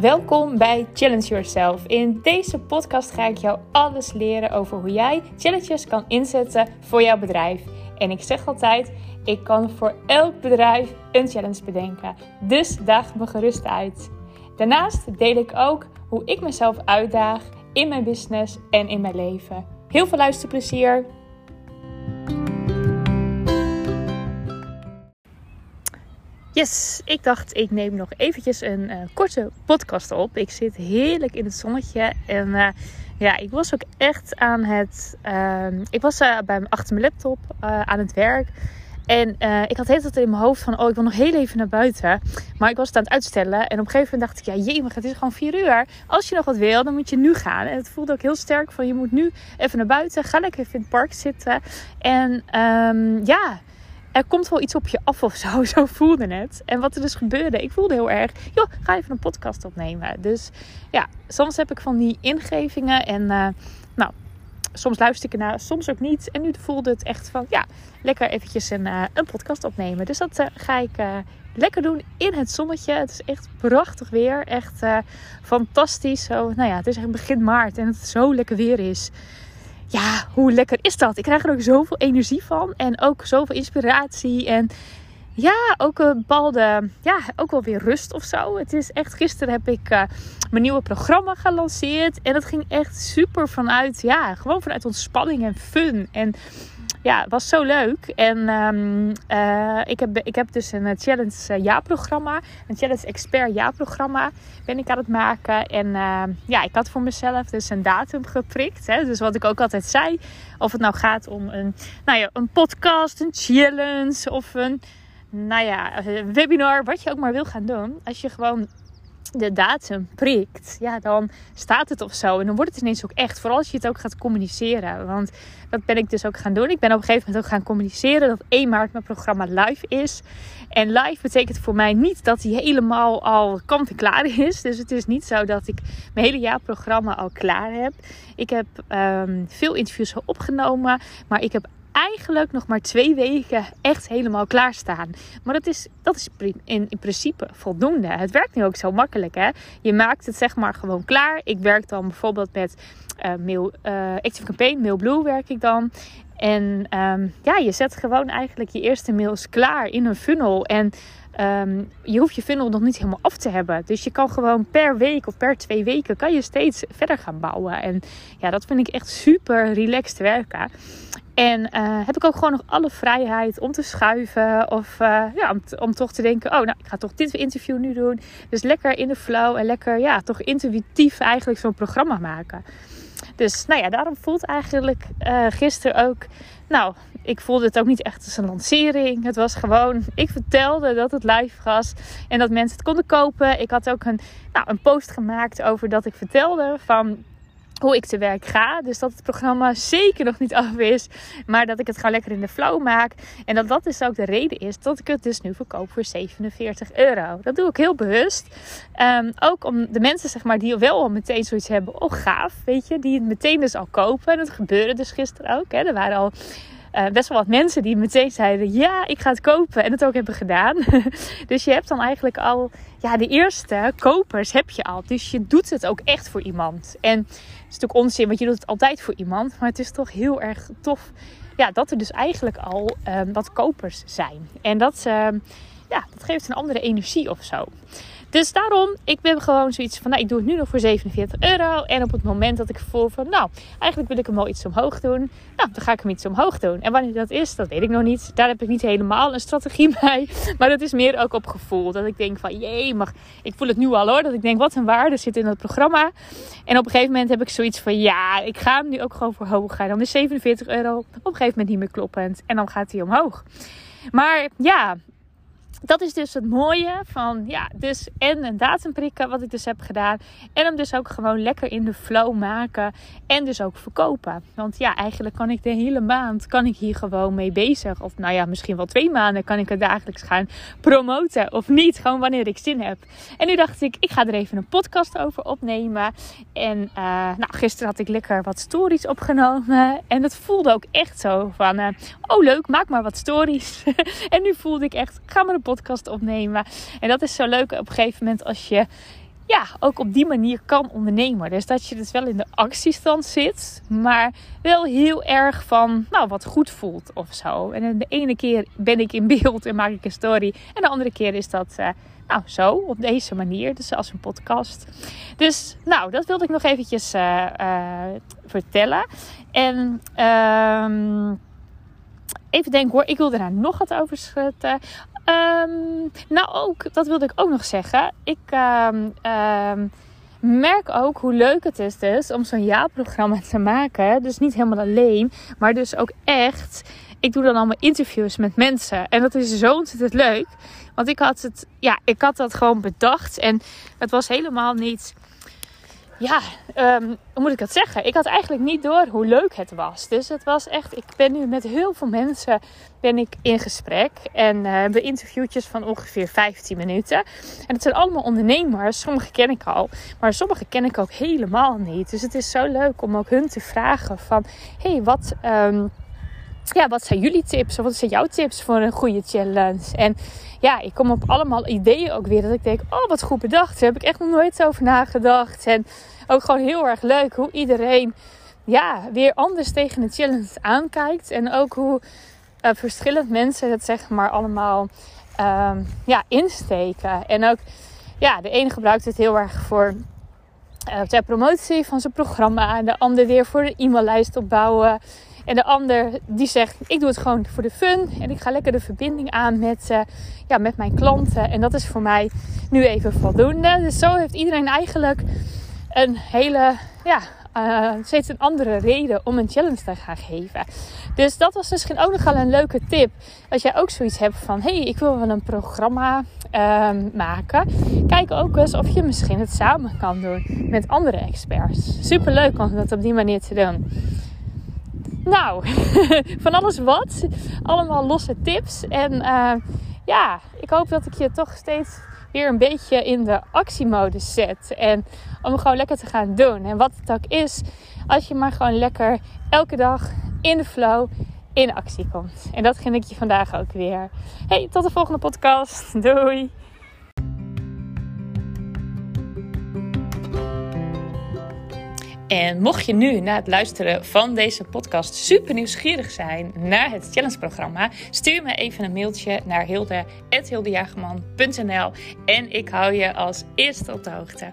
Welkom bij Challenge Yourself. In deze podcast ga ik jou alles leren over hoe jij challenges kan inzetten voor jouw bedrijf. En ik zeg altijd, ik kan voor elk bedrijf een challenge bedenken. Dus daag me gerust uit. Daarnaast deel ik ook hoe ik mezelf uitdaag in mijn business en in mijn leven. Heel veel luisterplezier! Yes, ik dacht ik neem nog eventjes een uh, korte podcast op. Ik zit heerlijk in het zonnetje en uh, ja, ik was ook echt aan het... Uh, ik was uh, bij achter mijn laptop aan het werk en ik had heel tijd in mijn hoofd van, oh ik wil nog heel even naar buiten. Maar ik was het aan het uitstellen en op een gegeven moment dacht ik, ja maar het is gewoon vier uur. Als je nog wat wil, dan moet je nu gaan. En het voelde ook heel sterk van, je moet nu even naar buiten. Ga lekker in het park zitten. En um, ja er komt wel iets op je af of zo. Zo voelde het. En wat er dus gebeurde, ik voelde heel erg, joh, ga even een podcast opnemen. Dus ja, soms heb ik van die ingevingen en uh, nou, soms luister ik ernaar, soms ook niet. En nu voelde het echt van, ja, lekker eventjes een, uh, een podcast opnemen. Dus dat uh, ga ik lekker doen in het zonnetje. Het is echt prachtig weer, echt fantastisch. Zo, nou ja, het is echt begin maart en het zo lekker weer is ja, hoe lekker is dat? Ik krijg er ook zoveel energie van. En ook zoveel inspiratie. En ja, ook een bepaalde, ja, ook wel weer rust of zo. Het is echt, gisteren heb ik uh, mijn nieuwe programma gelanceerd. En dat ging echt super vanuit, ja, gewoon vanuit ontspanning en fun. En ja, het was zo leuk. En um, uh, ik, heb, ik heb dus een eh, Challenge uh, jaarprogramma. Een Challenge Expert jaarprogramma ben ik aan het maken. En uh, ja, ik had voor mezelf dus een datum geprikt. Hè. Dus wat ik ook altijd zei. Of het nou gaat om een, nou ja, een podcast, een challenge of een nou ja, een webinar. Wat je ook maar wil gaan doen. Als je gewoon de datum prikt, ja, dan staat het of zo. En dan wordt het ineens ook echt. Vooral als je het ook gaat communiceren. Want dat ben ik dus ook gaan doen. Ik ben op een gegeven moment ook gaan communiceren dat 1 maart mijn programma live is. En live betekent voor mij niet dat hij helemaal al kant en klaar is. Dus het is niet zo dat ik mijn hele jaarprogramma al klaar heb. Ik heb um, veel interviews opgenomen. Maar ik heb eigenlijk nog maar twee weken echt helemaal klaarstaan. Maar dat is, dat is in, in principe voldoende. Het werkt nu ook zo makkelijk. Hè? Je maakt het zeg maar gewoon klaar. Ik werk dan bijvoorbeeld met uh, mail, uh, Active Campaign, Mailblue werk ik dan. En um, ja, je zet gewoon eigenlijk je eerste mails klaar in een funnel. En um, je hoeft je funnel nog niet helemaal af te hebben. Dus je kan gewoon per week of per twee weken kan je steeds verder gaan bouwen. En ja, dat vind ik echt super relaxed werken. En uh, heb ik ook gewoon nog alle vrijheid om te schuiven. Of uh, ja, om, om, toch te denken: oh, nou, ik ga toch dit interview nu doen. Dus lekker in de flow en lekker, ja, toch intuïtief eigenlijk zo'n programma maken. Dus nou ja, daarom voelt eigenlijk uh, gisteren ook. Nou, ik voelde het ook niet echt als een lancering. Het was gewoon, ik vertelde dat het live was en dat mensen het konden kopen. Ik had ook een, nou, een post gemaakt over dat ik vertelde van hoe ik te werk ga. Dus dat het programma zeker nog niet af is. Maar dat ik het gewoon lekker in de flow maak. En dat dat dus ook de reden is dat ik het dus nu verkoop voor 47 euro. Dat doe ik heel bewust. Um, ook om de mensen zeg maar die wel al meteen zoiets hebben. Oh gaaf, weet je. Die het meteen dus al kopen. En dat gebeurde dus gisteren ook. Hè. Er waren al uh, best wel wat mensen die meteen zeiden: Ja, ik ga het kopen. En het ook hebben gedaan. dus je hebt dan eigenlijk al, ja, de eerste kopers heb je al. Dus je doet het ook echt voor iemand. En het is natuurlijk onzin, want je doet het altijd voor iemand. Maar het is toch heel erg tof ja, dat er dus eigenlijk al um, wat kopers zijn. En dat, uh, ja, dat geeft een andere energie of zo. Dus daarom, ik ben gewoon zoiets van, nou, ik doe het nu nog voor 47 euro. En op het moment dat ik voel van, nou, eigenlijk wil ik hem wel iets omhoog doen. Nou, dan ga ik hem iets omhoog doen. En wanneer dat is, dat weet ik nog niet. Daar heb ik niet helemaal een strategie bij. Maar dat is meer ook op gevoel. Dat ik denk van, jee, maar ik voel het nu al hoor. Dat ik denk, wat een waarde zit in dat programma. En op een gegeven moment heb ik zoiets van, ja, ik ga hem nu ook gewoon verhogen. Dan is 47 euro op een gegeven moment niet meer kloppend. En dan gaat hij omhoog. Maar ja, dat is dus het mooie van, ja, dus en een datum prikken, wat ik dus heb gedaan. En hem dus ook gewoon lekker in de flow maken. En dus ook verkopen. Want ja, eigenlijk kan ik de hele maand, kan ik hier gewoon mee bezig. Of nou ja, misschien wel twee maanden kan ik het dagelijks gaan promoten. Of niet, gewoon wanneer ik zin heb. En nu dacht ik, ik ga er even een podcast over opnemen. En uh, nou, gisteren had ik lekker wat stories opgenomen. En dat voelde ook echt zo van, uh, oh leuk, maak maar wat stories. en nu voelde ik echt, ga maar een podcast opnemen. En dat is zo leuk op een gegeven moment als je ja, ook op die manier kan ondernemen. Dus dat je dus wel in de actiestand zit, maar wel heel erg van, nou, wat goed voelt of zo. En de ene keer ben ik in beeld en maak ik een story. En de andere keer is dat, uh, nou, zo, op deze manier. Dus als een podcast. Dus, nou, dat wilde ik nog eventjes uh, uh, vertellen. En, ehm even denken hoor, ik wilde daar nog wat over. Um, nou, ook, dat wilde ik ook nog zeggen. Ik um, um, merk ook hoe leuk het is dus om zo'n jaarprogramma te maken. Dus niet helemaal alleen, maar dus ook echt. Ik doe dan allemaal interviews met mensen. En dat is zo ontzettend leuk. Want ik had het, ja, ik had dat gewoon bedacht. En het was helemaal niet ja, um, hoe moet ik dat zeggen? Ik had eigenlijk niet door hoe leuk het was. Dus het was echt, ik ben nu met heel veel mensen ben ik in gesprek. En uh, hebben interviewtjes van ongeveer 15 minuten. En het zijn allemaal ondernemers. Sommige ken ik al, maar sommige ken ik ook helemaal niet. Dus het is zo leuk om ook hun te vragen van, hey, wat... Um, ja, wat zijn jullie tips? Of wat zijn jouw tips voor een goede challenge? En ja, ik kom op allemaal ideeën ook weer. Dat ik denk, oh wat goed bedacht. Daar heb ik echt nog nooit over nagedacht. En ook gewoon heel erg leuk hoe iedereen ja, weer anders tegen de challenge aankijkt. En ook hoe uh, verschillend mensen het zeg maar allemaal um, ja, insteken. En ook, ja, de ene gebruikt het heel erg voor uh, promotie van zijn programma. En de ander weer voor de e-maillijst opbouwen. En de ander die zegt, ik doe het gewoon voor de fun. En ik ga lekker de verbinding aan met, uh, ja, met mijn klanten. En dat is voor mij nu even voldoende. Dus zo heeft iedereen eigenlijk een hele, ja, uh, steeds een andere reden om een challenge te gaan geven. Dus dat was misschien ook nog wel een leuke tip. Als jij ook zoiets hebt van, hey, ik wil wel een programma um, maken. Kijk ook eens of je misschien het samen kan doen met andere experts. Super leuk om dat op die manier te doen. Nou, van alles wat. Allemaal losse tips. En uh, ja, ik hoop dat ik je toch steeds weer een beetje in de actiemodus zet. En om gewoon lekker te gaan doen. En wat het ook is, als je maar gewoon lekker elke dag in de flow in actie komt. En dat ging ik je vandaag ook weer. Hey, tot de volgende podcast. Doei! En mocht je nu na het luisteren van deze podcast super nieuwsgierig zijn naar het challenge-programma, stuur me even een mailtje naar hilde.hildejagerman.nl en ik hou je als eerste op de hoogte.